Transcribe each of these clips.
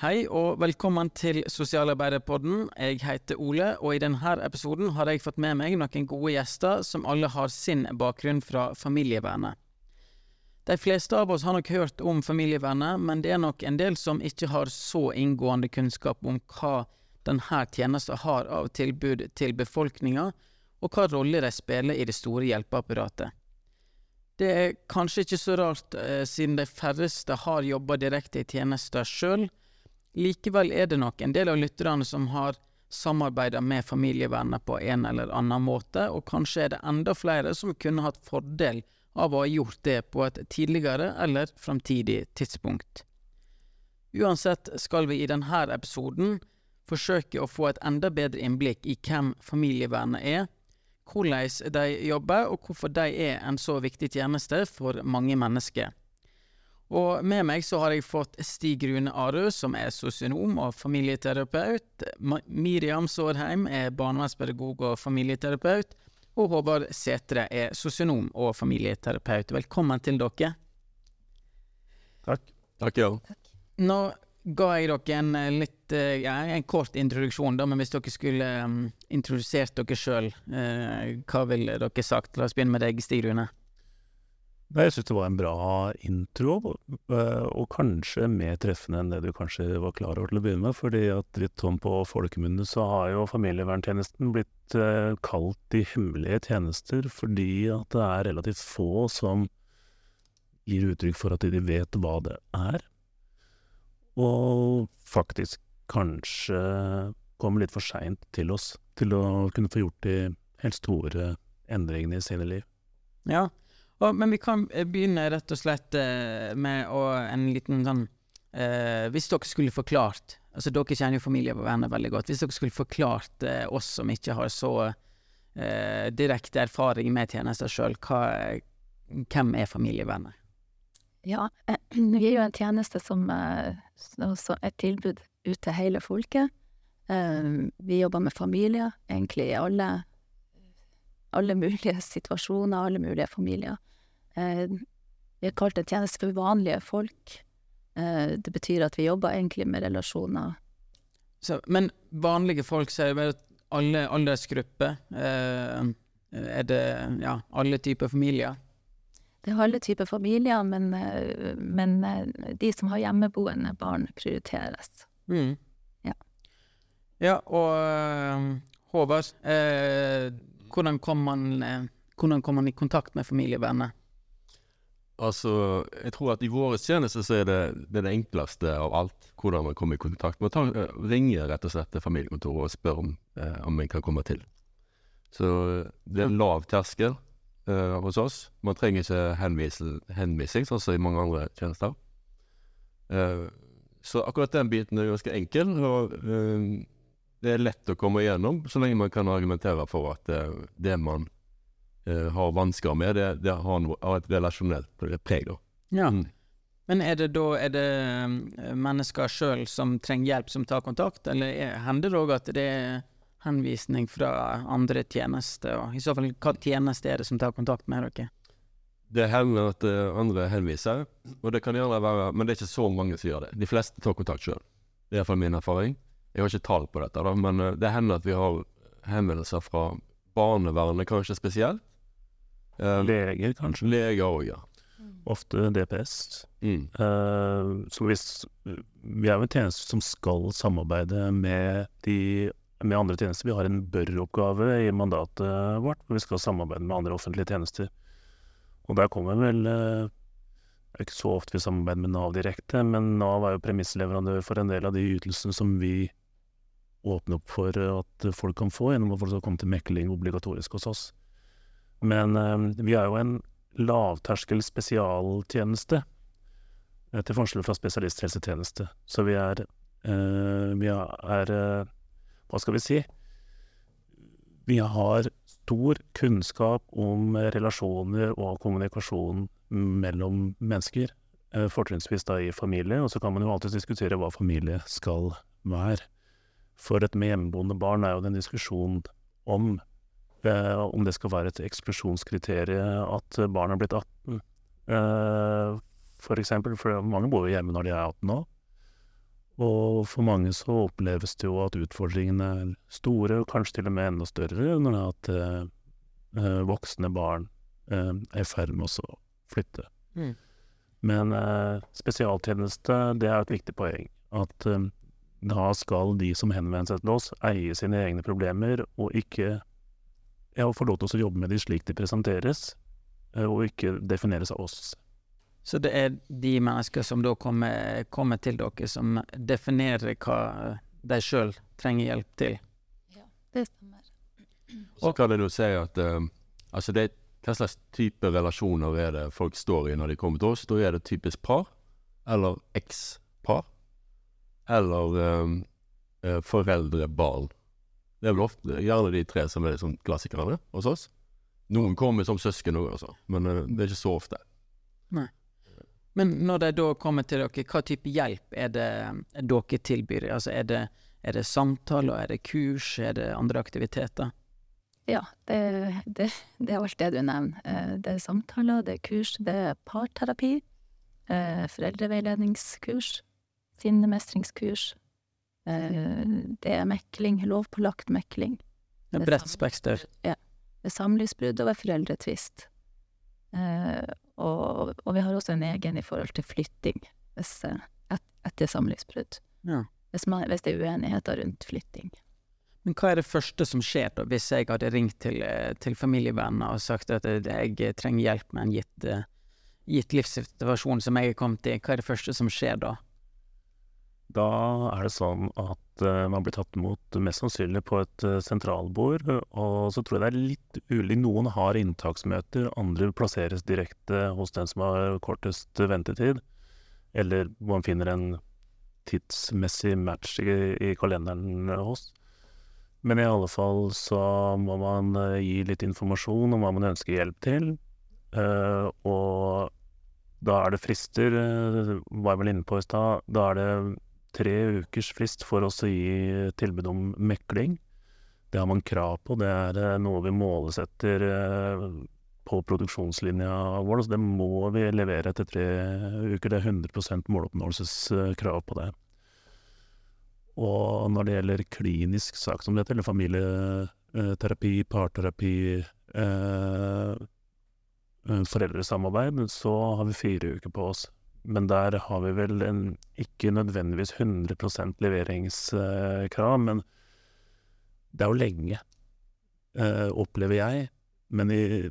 Hei og velkommen til Sosialarbeiderpodden. Jeg heter Ole, og i denne episoden har jeg fått med meg noen gode gjester som alle har sin bakgrunn fra familievernet. De fleste av oss har nok hørt om familievernet, men det er nok en del som ikke har så inngående kunnskap om hva denne tjenesten har av tilbud til befolkninga, og hva rolle de spiller i det store hjelpeapparatet. Det er kanskje ikke så rart, eh, siden de færreste har jobba direkte i tjenester sjøl. Likevel er det nok en del av lytterne som har samarbeida med familievernet på en eller annen måte, og kanskje er det enda flere som kunne hatt fordel av å ha gjort det på et tidligere eller framtidig tidspunkt. Uansett skal vi i denne episoden forsøke å få et enda bedre innblikk i hvem familievernet er, hvordan de jobber, og hvorfor de er en så viktig tjeneste for mange mennesker. Og med meg så har jeg fått Stig Rune Arø, som er sosionom og familieterapeut. Miriam Sårheim er barnevernspedagog og familieterapeut. Og Håvard Setre er sosionom og familieterapeut. Velkommen til dere. Takk. Takk, ja. Nå ga jeg dere en eh, litt eh, ja, en kort introduksjon, da, men hvis dere skulle um, introdusert dere sjøl, uh, hva ville dere sagt? La oss begynne med deg, Stig Rune. Jeg syns det var en bra intro, og kanskje mer treffende enn det du kanskje var klar over til å begynne med. fordi at litt sånn på folkemunne så har jo familieverntjenesten blitt kalt de hemmelige tjenester, fordi at det er relativt få som gir uttrykk for at de vet hva det er. Og faktisk kanskje kommer litt for seint til oss til å kunne få gjort de helt store endringene i sine liv. Ja, og, men vi kan eh, begynne rett og slett eh, med å, en liten sånn eh, Hvis dere skulle forklart altså Dere kjenner jo familievernet veldig godt. Hvis dere skulle forklart eh, oss som ikke har så eh, direkte erfaring med tjenester sjøl, hvem er familievenner? Ja, vi er jo en tjeneste som er et tilbud ut til hele folket. Vi jobber med familier, egentlig i alle, alle mulige situasjoner, alle mulige familier. Vi har kalt det tjeneste for vanlige folk. Det betyr at vi jobber egentlig med relasjoner. Så, men vanlige folk, så er det alle aldersgrupper? Er det ja, alle typer familier? Det er alle typer familier, men, eh, men, eh, de som har hjemmeboende barn, prioriteres. Mm. Ja. Ja, og Håvard, eh, hvordan kom man eh, hvordan kom man i kontakt med familievernet? Altså, jeg tror at i våre tjenester så er det, det, er det enkleste av alt hvordan man kommer i kontakt. Man tar, ringer rett og slett til familiekontoret og spør om, eh, om man kan komme til. Så det er lav terskel eh, hos oss. Man trenger ikke henvisning, henvisning sånn som i mange andre tjenester. Eh, så akkurat den biten er ganske enkel, og uh, det er lett å komme igjennom så lenge man kan argumentere for at det man har vansker med, det, det har, noe, har, et relasjonelt preg. Da. Ja. Mm. Men er det da er det mennesker sjøl som trenger hjelp, som tar kontakt, eller er, hender det òg at det er henvisning fra andre tjenester? Og I så fall, hva tjeneste er det som tar kontakt med dere? Det hender at uh, andre henviser, og det kan gjerne være Men det er ikke så mange som gjør det. De fleste tar kontakt sjøl. Det er iallfall min erfaring. Jeg har ikke tall på dette, da, men det hender at vi har henvendelser fra barnevernet, kanskje spesielt. Uh, leger, kanskje? Leger òg, ja. Ofte DPS. Mm. så hvis Vi er jo en tjeneste som skal samarbeide med de med andre tjenester. Vi har en bør-oppgave i mandatet vårt, hvor vi skal samarbeide med andre offentlige tjenester. Og der kommer vel Det er ikke så ofte vi samarbeider med Nav direkte, men Nav er jo premissleverandør for en del av de ytelsene som vi åpner opp for at folk kan få, gjennom å komme til mekling obligatorisk hos oss. Men eh, vi er jo en lavterskel spesialtjeneste, eh, til forskjell fra spesialisthelsetjeneste. Så vi er, vi er hva skal vi si Vi har stor kunnskap om relasjoner og kommunikasjon mellom mennesker. Eh, fortrinnsvis da i familie, og så kan man jo alltid diskutere hva familie skal være. For et med hjemmeboende barn er jo det en diskusjon om eh, om det skal være et eksklusjonskriterium at barn er blitt 18. Eh, for eksempel, for mange bor jo hjemme når de er 18 nå. Og for mange så oppleves det jo at utfordringene er store, og kanskje til og med enda større, når det er at eh, voksne barn eh, er i ferd med å flytte. Mm. Men eh, spesialtjeneste, det er et viktig poeng. At eh, da skal de som henvender seg til oss, eie sine egne problemer, og ikke ja, få lov til å jobbe med de slik de presenteres, eh, og ikke defineres av oss. Så det er de mennesker som da kommer, kommer til dere, som definerer hva de sjøl trenger hjelp til? Ja, det stemmer. Så kan jeg jo si at uh, altså det, hva slags type relasjoner er det folk står i når de kommer til oss? Da er det typisk par, eller ekspar, eller um, uh, foreldre-barn. Det er vel ofte gjerne de tre som er liksom klassikerne hos oss. Noen kommer som søsken òg, altså, men eh, det er ikke så ofte. Men når de da kommer til dere, hva type hjelp er det dere tilbyr? Altså er det, er det samtaler, er det kurs, er det andre aktiviteter? Ja, det, det, det er alt det du nevner. Eh, Det er samtaler, det er kurs, det er parterapi, eh, foreldreveiledningskurs, sinnemestringskurs. Eh, Det er mekling, lovpålagt mekling. Det er bredt spekter. Ja. Ved samlivsbrudd og ved foreldretvist. Eh, og, og vi har også en egen i forhold til flytting hvis, eh, et, etter samlivsbrudd. Ja. Hvis, man, hvis det er uenigheter rundt flytting. Men hva er det første som skjer da, hvis jeg hadde ringt til, til familievenner og sagt at jeg trenger hjelp med en gitt, gitt livssituasjon som jeg er kommet i? Hva er det første som skjer da? Da er det sånn at eh, man blir tatt imot mest sannsynlig på et eh, sentralbord, og så tror jeg det er litt ulig Noen har inntaksmøter, andre plasseres direkte hos den som har kortest ventetid, eller man finner en tidsmessig match i, i kalenderen hos. Men i alle fall så må man eh, gi litt informasjon om hva man ønsker hjelp til, og da er det frister, var jeg vel inne på i stad. Da er det tre ukers frist for oss å gi tilbud om mekling. Det har man krav på, det er eh, noe vi målesetter eh, på produksjonslinja vår, så det må vi levere etter tre uker. Det er 100% måloppnåelseskrav på det. Og når det gjelder klinisk sak som dette, eller familieterapi, parterapi, eh, eh, foreldresamarbeid, så har vi fire uker på oss. Men der har vi vel en ikke nødvendigvis 100 leveringskrav, men det er jo lenge, eh, opplever jeg. Men i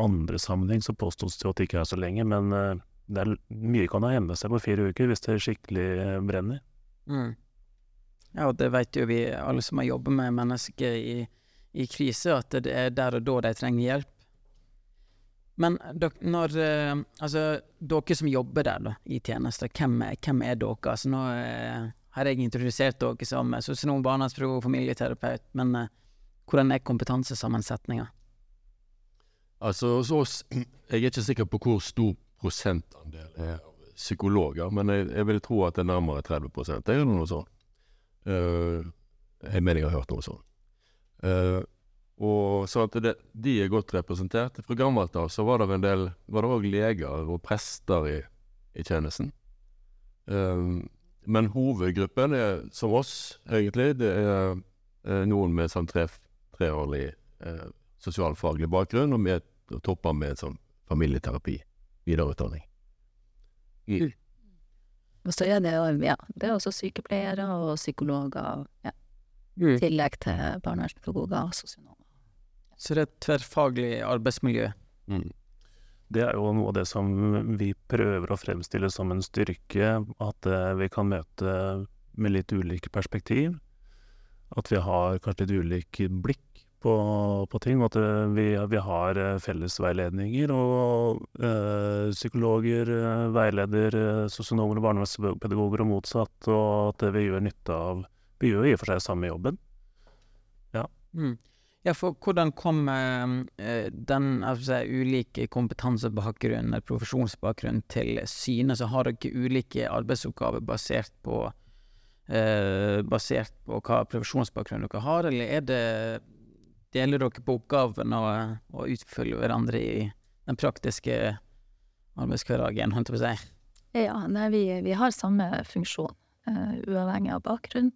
andre sammenheng så påstås det jo at det ikke er så lenge, men eh, det er mye kan ha endret seg på fire uker hvis det skikkelig eh, brenner. Mm. Ja, og det vet jo vi alle som har jobbet med mennesker i, i krise, at det er der og da de trenger hjelp. Men dere, når eh, Altså, dere som jobber der, da, i tjenester, hvem, hvem er dere? Altså, nå eh, har jeg introdusert dere som sosionom, barnevernspedagog, familieterapeut, men eh, hvordan er kompetansesammensetninga? Altså hos oss Jeg er ikke sikker på hvor stor prosentandel er psykologer, men jeg, jeg vil tro at det er nærmere 30 Det er det noe sånt. Uh, jeg mener jeg har hørt noe sånt. Eh, og så at det, de er godt representert. Fra gammelt av var det en del Var det òg leger og prester i, i tjenesten. Um, men hovedgruppen er som oss, egentlig. Det er er noen med sånn tre, treårig eh, sosialfaglig bakgrunn, og med, topper med sånn familieterapi, videreutdanning. Og så er det, ja, det er også sykepleiere og psykologer, ja, Mm. i tillegg til barnevernspedagoger og sosionomer. Så det er et tverrfaglig arbeidsmiljø. Mm. Det er jo noe av det som vi prøver å fremstille som en styrke, at eh, vi kan møte med litt ulike perspektiv. At vi har kanskje litt ulik blikk på, på ting, og at eh, vi, vi har eh, fellesveiledninger. Og øh, psykologer veileder sosionomer og barnevernspedagoger og motsatt, og at vi gjør nytte av Vi gjør i og for seg samme jobben. Ja. Mm. Ja, for hvordan kom eh, den altså, ulike kompetansebakgrunnen, eller profesjonsbakgrunnen, til syne? Så har dere ulike arbeidsoppgaver basert på eh, basert på hva profesjonsbakgrunn dere har, eller er det Deler dere på oppgaven og, og utfyller hverandre i den praktiske arbeidshverdagen, holdt jeg på å si? Ja, nei, vi, vi har samme funksjon. uh, uavhengig av bakgrunn.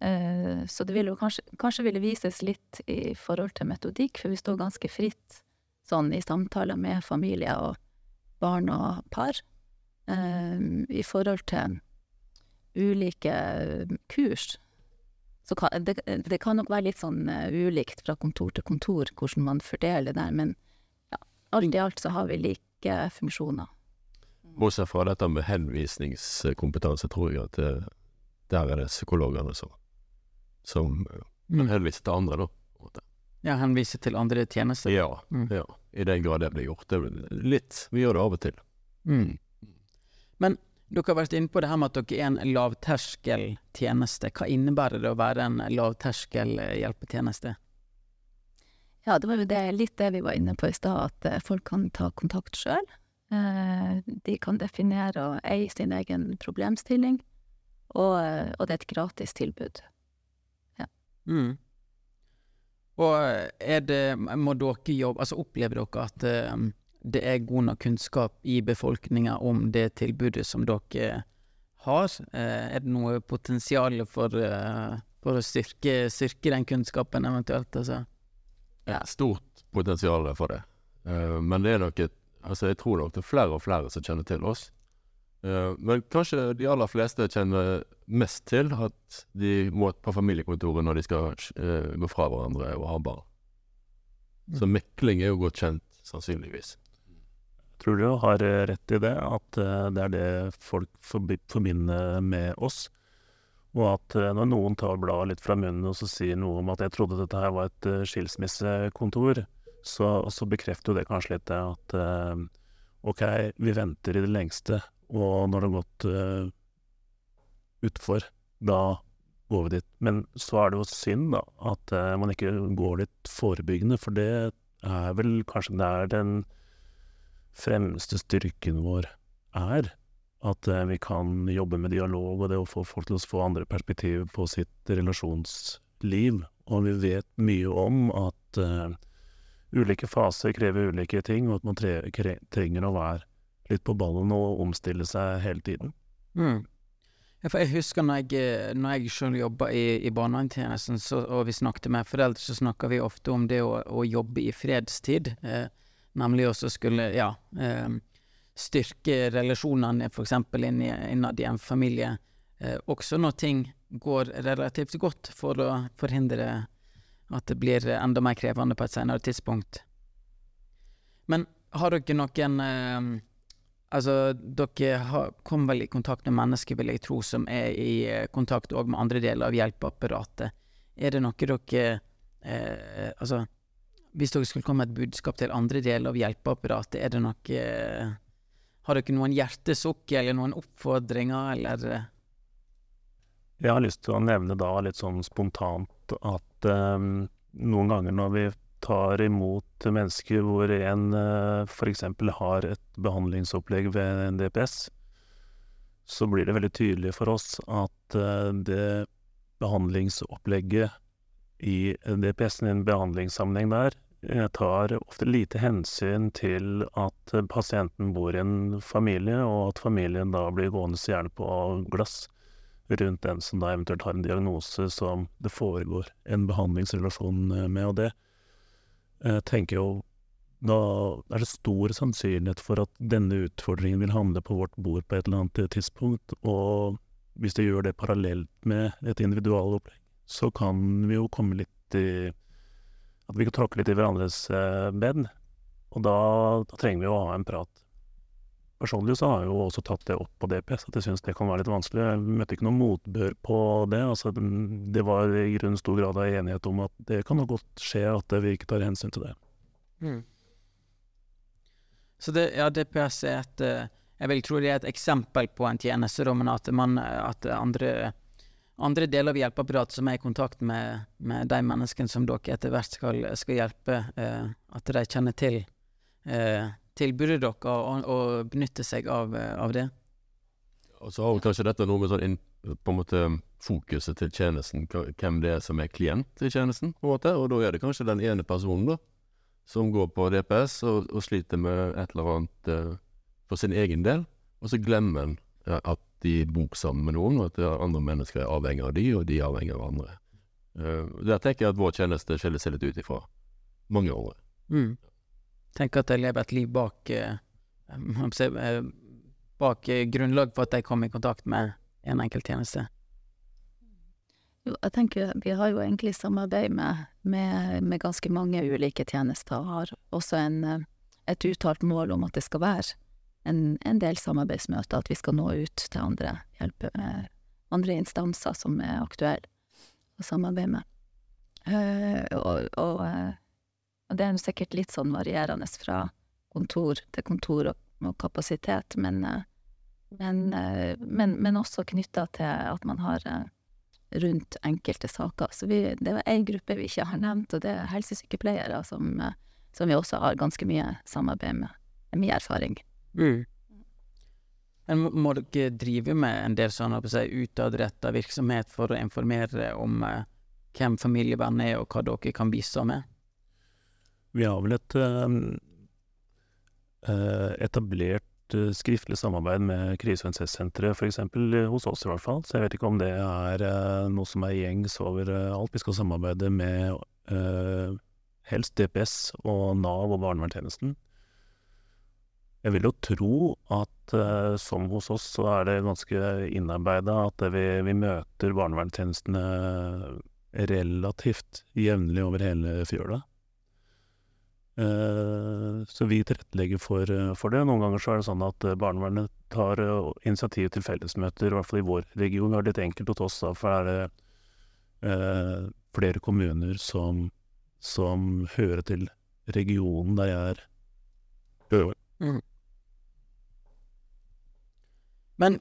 Eh, så det vil jo kanskje, kanskje ville vises litt i forhold til metodikk, for vi står ganske fritt sånn i samtaler med familie og barn og par. Eh, I forhold til ulike kurs. Så det, det kan nok være litt sånn eh, ulikt fra kontor til kontor hvordan man fordeler der, men ja, alt i alt så har vi like funksjoner. Bortsett fra dette med henvisningskompetanse, tror jeg at det, der er det psykologene som, som eh, Mm. kan til andre, da. Ja, henvise til andre tjenester. Ja, Mm. ja. I den grad det blir gjort. Det blir litt. Vi gjør det av og til. Mm. Men dere har vært inne på det her med at dere er en lavterskeltjeneste. Hva innebærer det å være en lavterskelhjelpetjeneste? Ja, det var jo det, litt det vi var inne på i stad, at eh, folk kan ta kontakt sjøl. Eh, de kan definere og eie sin egen problemstilling, og, og det er et gratis tilbud. Mm. Og er det Må dere jobbe Altså, opplever dere at eh, det er god nok kunnskap i befolkninga om det tilbudet som dere har? Eh, er det noe potensial for, eh, for å styrke, styrke den kunnskapen eventuelt, altså? Er stort potensial for det. Eh, men det er nok et Altså, jeg tror nok det er flere og flere som kjenner til oss. Eh, men kanskje de aller fleste kjenner mest til at de må på familiekontoret når de skal eh, gå fra hverandre og ha barn. Så mekling er jo godt kjent, sannsynligvis. Tror du har eh, rett i det, at det er det folk forbinder med oss. Og at når noen tar bladet litt fra munnen og så sier noe om at jeg trodde dette her var et skilsmissekontor, så, så bekrefter jo det kanskje litt det at ok, vi venter i det lengste, og når det har gått uh, utfor, da går vi dit. Men så er det jo synd, da, at uh, man ikke går litt forebyggende, for det er vel kanskje der den fremste styrken vår er. At uh, vi kan jobbe med dialog og det å få folk til å få andre perspektiv på sitt relasjonsliv. Og vi vet mye om at ulike faser krever ulike ting, og at man tre trenger å være litt på ballen og omstille seg hele tiden. Mm. Ja, for jeg husker når jeg, eh, når jeg selv jobba i, i barnevernstjenesten, og vi snakket med foreldre, så snakka vi ofte om det å, å jobbe i fredstid. Eh, nemlig også skulle, ja eh, styrke relasjonene f.eks. Innad i en familie. Eh, også når ting går relativt godt, for å forhindre at det blir enda mer krevende på et senere tidspunkt. Men har dere noen eh, Altså, dere har, kom vel i kontakt med mennesker, vil jeg tro, som er i eh, kontakt òg med andre deler av hjelpeapparatet. Er det noe dere eh, Altså, hvis dere skulle komme med et budskap til andre deler av hjelpeapparatet, er det noe eh, Har dere noen hjertesukk eller noen oppfordringer, eller eh? Jeg har lyst til å nevne da litt sånn spontant at eh, noen ganger når vi tar imot mennesker hvor en uh, f.eks. har et behandlingsopplegg ved en DPS, så blir det veldig tydelig for oss at eh, det behandlingsopplegget i DPS-en i en behandlingssammenheng der eh, tar ofte lite hensyn til at eh, pasienten bor i en familie, og at familien da blir gående gjerne på glass rundt den som da eventuelt har en diagnose som det foregår en behandlingsrelasjon eh, med, og det eh, tenker jo da er det stor sannsynlighet for at denne utfordringen vil handle på vårt bord på et eller annet tidspunkt, og hvis det gjør det parallelt med et individualopplegg, så kan vi jo komme litt i At vi kan tråkke litt i hverandres eh, bed, og da, da trenger vi å ha en prat. Personlig så har jeg jo også tatt det opp på DPS, at jeg syns det kan være litt vanskelig. Jeg møtte ikke noe motbør på det. altså Det var i grunnen stor grad av enighet om at det kan nok godt skje at vi ikke tar hensyn til det. Så det, ja, DPS er et eh, Jeg vil tro det er et eksempel på en tjeneste, men at, man, at andre, andre deler av hjelpeapparatet som er i kontakt med, med de menneskene som dere etter hvert skal, skal hjelpe, eh, at de kjenner til eh, tilbudet dere å, å, benytte seg av, eh, av det. Og så har jo kanskje dette noe med sånn på en måte fokuset til tjenesten, hvem det er som er klient i tjenesten, på en måte. Og da er det kanskje den ene personen, da, som går på DPS og, og sliter med et eller annet uh, for sin egen del, og så glemmer en eh, at de bor sammen med noen, og at andre mennesker er avhengig av de, og de er avhengig av andre. Uh, der tenker jeg at vår tjeneste skiller seg litt ut ifra mange år. Mm. Tenker at jeg lever et liv bak eh, bak grunnlag for at jeg kommer i kontakt med en enkelt tjeneste. Jo, jeg tenker vi har jo egentlig samarbeid med, med, med ganske mange ulike tjenester, og har også en, et uttalt mål om at det skal være en, en, del samarbeidsmøter, at vi skal nå ut til andre, hjelpe andre instanser som er aktuelle å samarbeide med. Uh, og, og, uh, og, det er sikkert litt sånn varierende fra kontor til kontor og, og kapasitet, men, uh, men, men, men, også knytta til at man har rundt enkelte saker. Så vi, det var ei gruppe vi ikke har nevnt, og det er helsesykepleiere som, som vi også har ganske mye samarbeid med, med mye erfaring. Mm. Men må dere drive med en del sånn si, utadretta virksomhet for å informere om eh, hvem familievernet er, og hva dere kan bistå med? Vi har vel et uh, etablert uh, skriftlig samarbeid med Krise- og incestsenteret, f.eks. hos oss i hvert fall. Så jeg vet ikke om det er uh, noe som er gjengs over alt. Vi skal samarbeide med helst DPS og Nav og barnevernstjenesten. Jeg vil jo tro at uh, som hos oss, så er det ganske innarbeida at vi, vi, møter barnevernstjenestene relativt jevnlig over hele fjøla. Uh, så vi tilrettelegger for, for, det. Noen ganger så er det sånn at barnevernet tar initiativ til fellesmøter, i hvert fall i vår region. Vi har litt enkelt hos oss, da, for er det flere kommuner som, som hører til regionen der jeg er. Mm. Men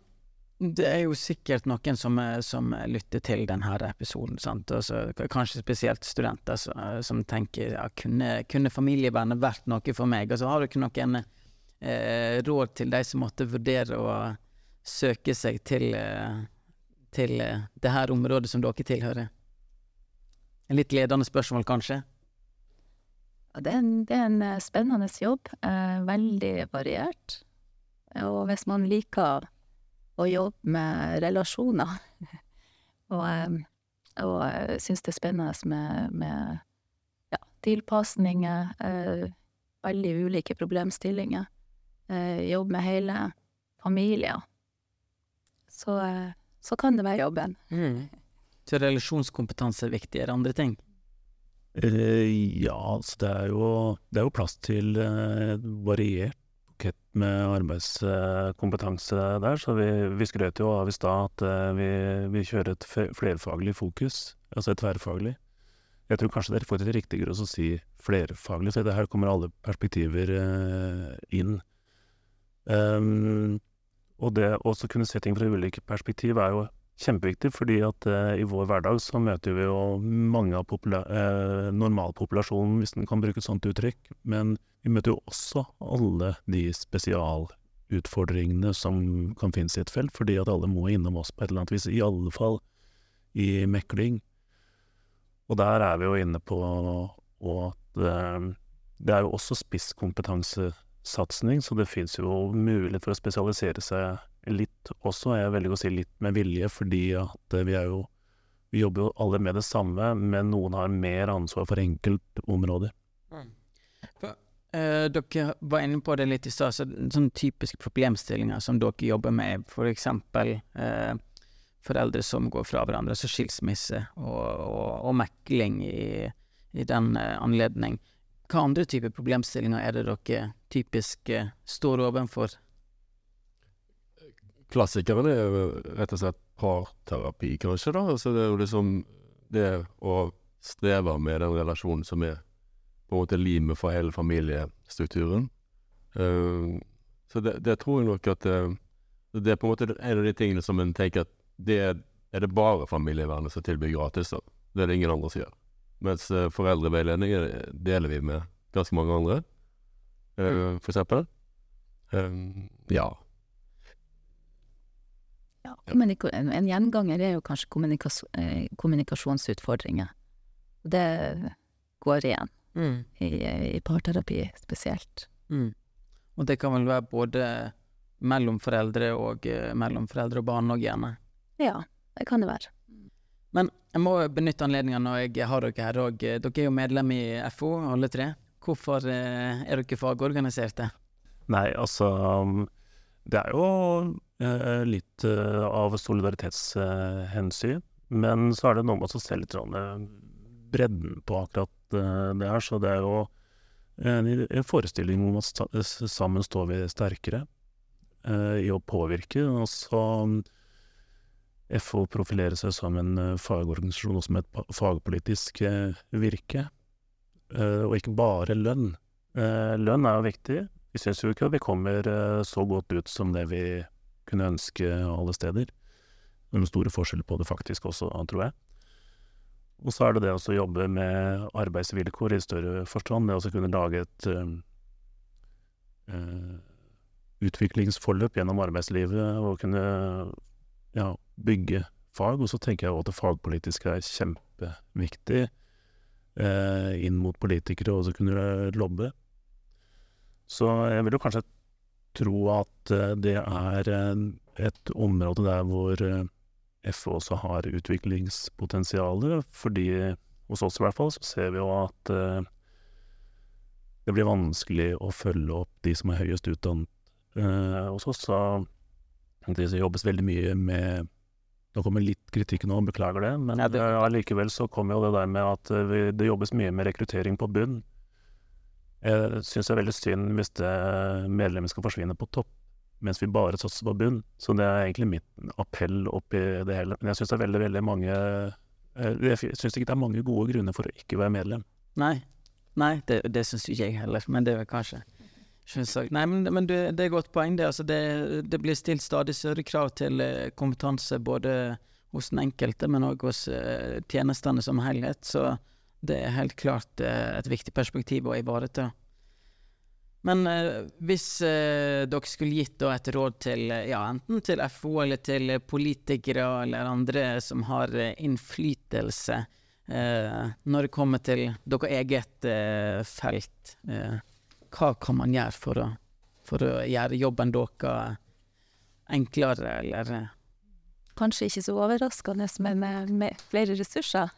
det er jo sikkert noen som, som lytter til denne episoden? Også, kanskje spesielt studenter som, som tenker ja, kunne, kunne familievernet vært noe for meg? Altså, har du ikke noen eh, råd til de som måtte vurdere å søke seg til, eh, til eh, det her området som dere tilhører? En litt ledende spørsmål, kanskje? Det er en, det er en eh, spennende jobb. Eh, veldig variert. Og hvis man liker å jobbe med relasjoner. og og syns det er spennende med, med ja, tilpasninger, eh, veldig ulike problemstillinger. Eh, jobbe med hele familier. Så, eh, så, kan det være jobben. Mm. Så relasjonskompetanse er viktig. Er det andre ting? Eh, ja, altså det er jo, det er jo plass til eh, variert bukett med arbeidskompetanse der, så vi, vi skrøt jo av i stad at uh, vi, vi, kjører et flerfaglig fokus, altså et tverrfaglig. Jeg tror kanskje det er faktisk riktigere å si flerfaglig, så her kommer alle perspektiver uh, inn. Um, og det å kunne se ting fra ulike perspektiv er jo kjempeviktig, fordi at uh, i vår hverdag så møter vi jo mange av uh, normalpopulasjonen, hvis en kan bruke et sånt uttrykk. Men vi møter jo også alle de spesialutfordringene som kan finnes i et felt, fordi at alle må innom oss på et eller annet vis, i alle fall i mekling. Og der er vi jo inne på at uh, det er jo også spisskompetansesatsing, så det fins jo mulighet for å spesialisere seg litt også, jeg velger å si litt med vilje, fordi at vi er jo Vi jobber jo alle med det samme, men noen har mer ansvar for enkeltområder. Mm. Uh, dere var inne på det litt i stad, så sånne typiske problemstillinger som dere jobber med, for eksempel uh, foreldre som går fra hverandre, så skilsmisse og, og, og mekling i, i den uh, anledning. Hva andre typer problemstillinger er det dere typisk står overfor? Klassikeren er jo rett og slett parterapi, kanskje, da. Altså det er jo liksom det å streve med den relasjonen som er på en måte limet for hele familiestrukturen. Uh, så det, det, tror jeg nok at uh, det er på en måte en av de tingene som en tenker at det er, er det bare familievernet som tilbyr gratis. da. Det er det ingen andre som gjør. Mens uh, foreldreveiledning deler vi med ganske mange andre, uh, for eksempel. Um, ja. Ja, en, en gjenganger er jo kanskje kommunikasj eh, kommunikasjonsutfordringer. Det går igjen, mm. i, i, parterapi spesielt. Mm. Og det kan vel være både mellom foreldre og eh, mellom foreldre og barn òg, gjerne. Ja, det kan det være. Men jeg må benytte anledningen når jeg har dere her òg. Dere er jo medlem i FO, alle tre. Hvorfor eh, er dere fagorganiserte? Nei, altså Det er jo eh, litt eh, av solidaritetshensyn. Men så er det noe med å se litt bredden på akkurat det her. Så det er jo en, forestilling om at sammen står vi sterkere i å påvirke. Og så FO profilerer seg som en eh, fagorganisasjon og som et fagpolitisk eh, virke. Eh, og ikke bare lønn. Lønn er jo viktig. Vi syns jo ikke vi kommer så godt ut som det vi kunne ønske alle steder. Det er noen store forskjeller på det faktisk også, tror jeg. Og så er det det å jobbe med arbeidsvilkår i større forstand. Det å kunne lage et eh, utviklingsforløp gjennom arbeidslivet og kunne ja, bygge fag. Og så tenker jeg at det fagpolitiske er kjempeviktig eh, inn mot politikere, og så kunne lobbe. Så jeg vil jo kanskje tro at eh, det er eh, et område der hvor FH FO også har utviklingspotensial, fordi hos oss i hvert fall så ser vi jo at eh, det blir vanskelig å følge opp de som er høyest utdannet. Eh, hos oss så det jobbes veldig mye med Nå kommer litt kritikk nå, beklager det, men Ja, det- eh, så kommer jo det der med at eh, vi, det jobbes mye med rekruttering på bunn. Jeg syns det er veldig synd hvis det medlemmet skal forsvinne på topp, mens vi bare satser på bunn. Så det er egentlig mitt appell oppi det hele. Men jeg syns det er veldig, veldig mange eh, Jeg syns ikke det er mange gode grunner for å ikke være medlem. Nei, Nei det, det syns ikke jeg heller, men det er vel kanskje selvsagt. Nei, men, men det, er et godt poeng, det. Altså, det. Det blir stilt stadig større krav til eh, kompetanse både hos den enkelte, men òg hos eh, tjenestene som helhet. Så det er helt klart eh, et viktig perspektiv å ivareta. Men eh, hvis dere skulle gitt da et råd til ja, enten til FO eller til politikere eller andre som har innflytelse når det kommer til deres eget felt, hva kan man gjøre for å, for å gjøre jobben deres enklere, eller eh, Kanskje ikke så overraskende, men med, med flere ressurser.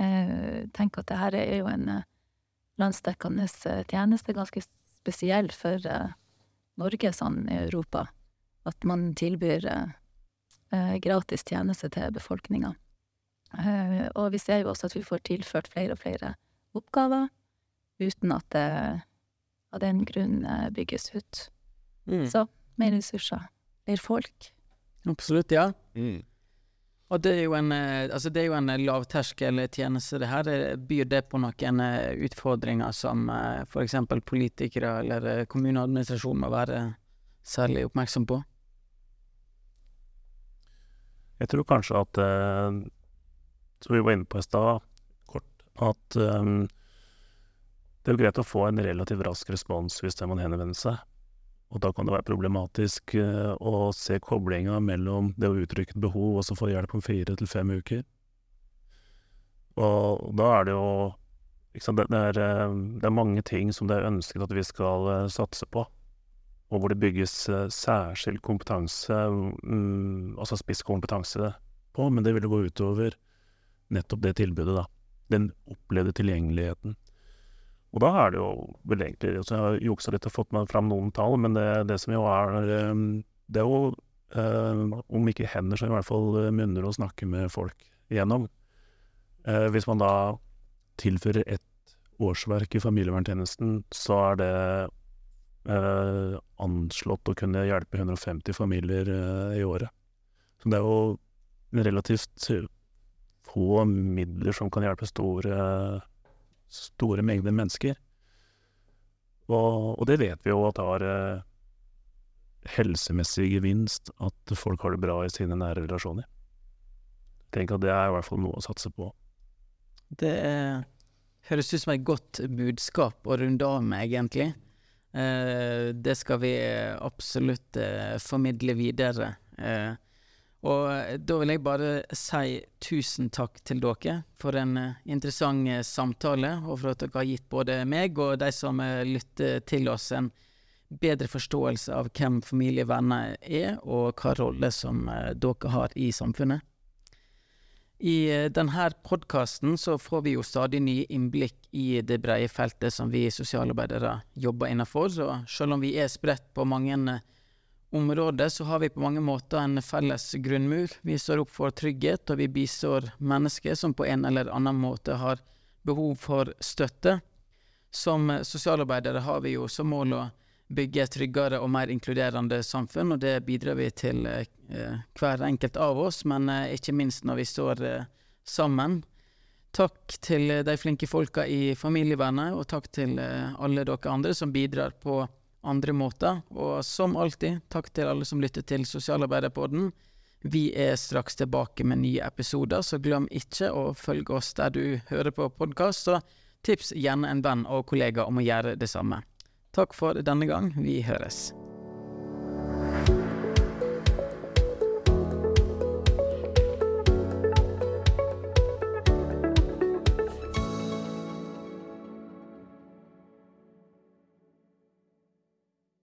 Jeg tenker at dette er jo en eh, landsdekkende eh, tjeneste, ganske spesiell for eh, Norge sånn i Europa. At man tilbyr eh, eh, gratis tjeneste til befolkninga. Eh, og vi ser jo også at vi får tilført flere og flere oppgaver, uten at det av den grunn eh, bygges ut. mm. Så mer ressurser, mer folk. Absolutt, ja. Mm. Og det er jo en, eh, altså det er jo en eh, lavterskeltjeneste, det her. Byr det på noen utfordringer som f.eks. politikere eller kommuneadministrasjon må være særlig oppmerksom på? Jeg tror kanskje at Som vi var inne på i stad, kort, at eh, det er jo greit å få en relativt rask respons hvis det er man henvender seg. Og da kan det være problematisk eh, å se koblinga mellom det å uttrykke et behov og så få hjelp om fire til fem uker. Og da er det jo sant, det, er, eh, det er mange ting som det er ønsket at vi skal eh, satse på. Og hvor det bygges særskilt kompetanse, mm, altså spisskompetanse på, men det vil gå utover nettopp det tilbudet, da. Den opplevde tilgjengeligheten. Og da er det jo vel egentlig Jeg har juksa litt og fått meg fram noen tall, men det, det som jo er eh, Det er jo, eh, om ikke hender, så i hvert fall eh, munner å snakke med folk igjennom. Eh, Hvis man da tilfører ett årsverk i familieverntjenesten, så er det eh, anslått å kunne hjelpe 150 familier eh, i året. Så det er jo relativt få midler som kan hjelpe store, store mengder mennesker. Og, og det vet vi jo at har eh, helsemessig gevinst at folk har det bra i sine nære relasjoner. Tenk at det er i hvert fall noe å satse på. Det eh, høres ut som et godt budskap å runde av med, egentlig. Eh, det skal vi absolutt eh, formidle videre. Eh, og da vil jeg bare si tusen takk til dere for en eh, interessant eh, samtale, og for at dere har gitt både meg og de som eh, lytter til oss, en bedre forståelse av hvem familievenner er, og hva rolle som eh, dere har i samfunnet. I eh, denne podkasten så får vi jo stadig nye innblikk i det brede feltet som vi sosialarbeidere jobber innenfor, og selv om vi er spredt på mange områder, så har vi på mange måter en felles grunnmur. Vi står opp for trygghet, og vi bistår mennesker som på en eller annen måte har behov for støtte. Som sosialarbeidere har vi jo som mål å bygge et tryggere og mer inkluderende samfunn, og det bidrar vi til eh, hver enkelt av oss, men eh, ikke minst når vi står eh, sammen. Takk til de flinke folka i familievernet, og takk til eh, alle dere andre som bidrar på andre måter. Og som alltid, takk til alle som lytter til Sosialarbeiderpodden. Vi er straks tilbake med nye episoder, så glem ikke å følge oss der du hører på podkast, og tips gjerne en venn og kollega om å gjøre det samme. Takk for denne gang. Vi høres.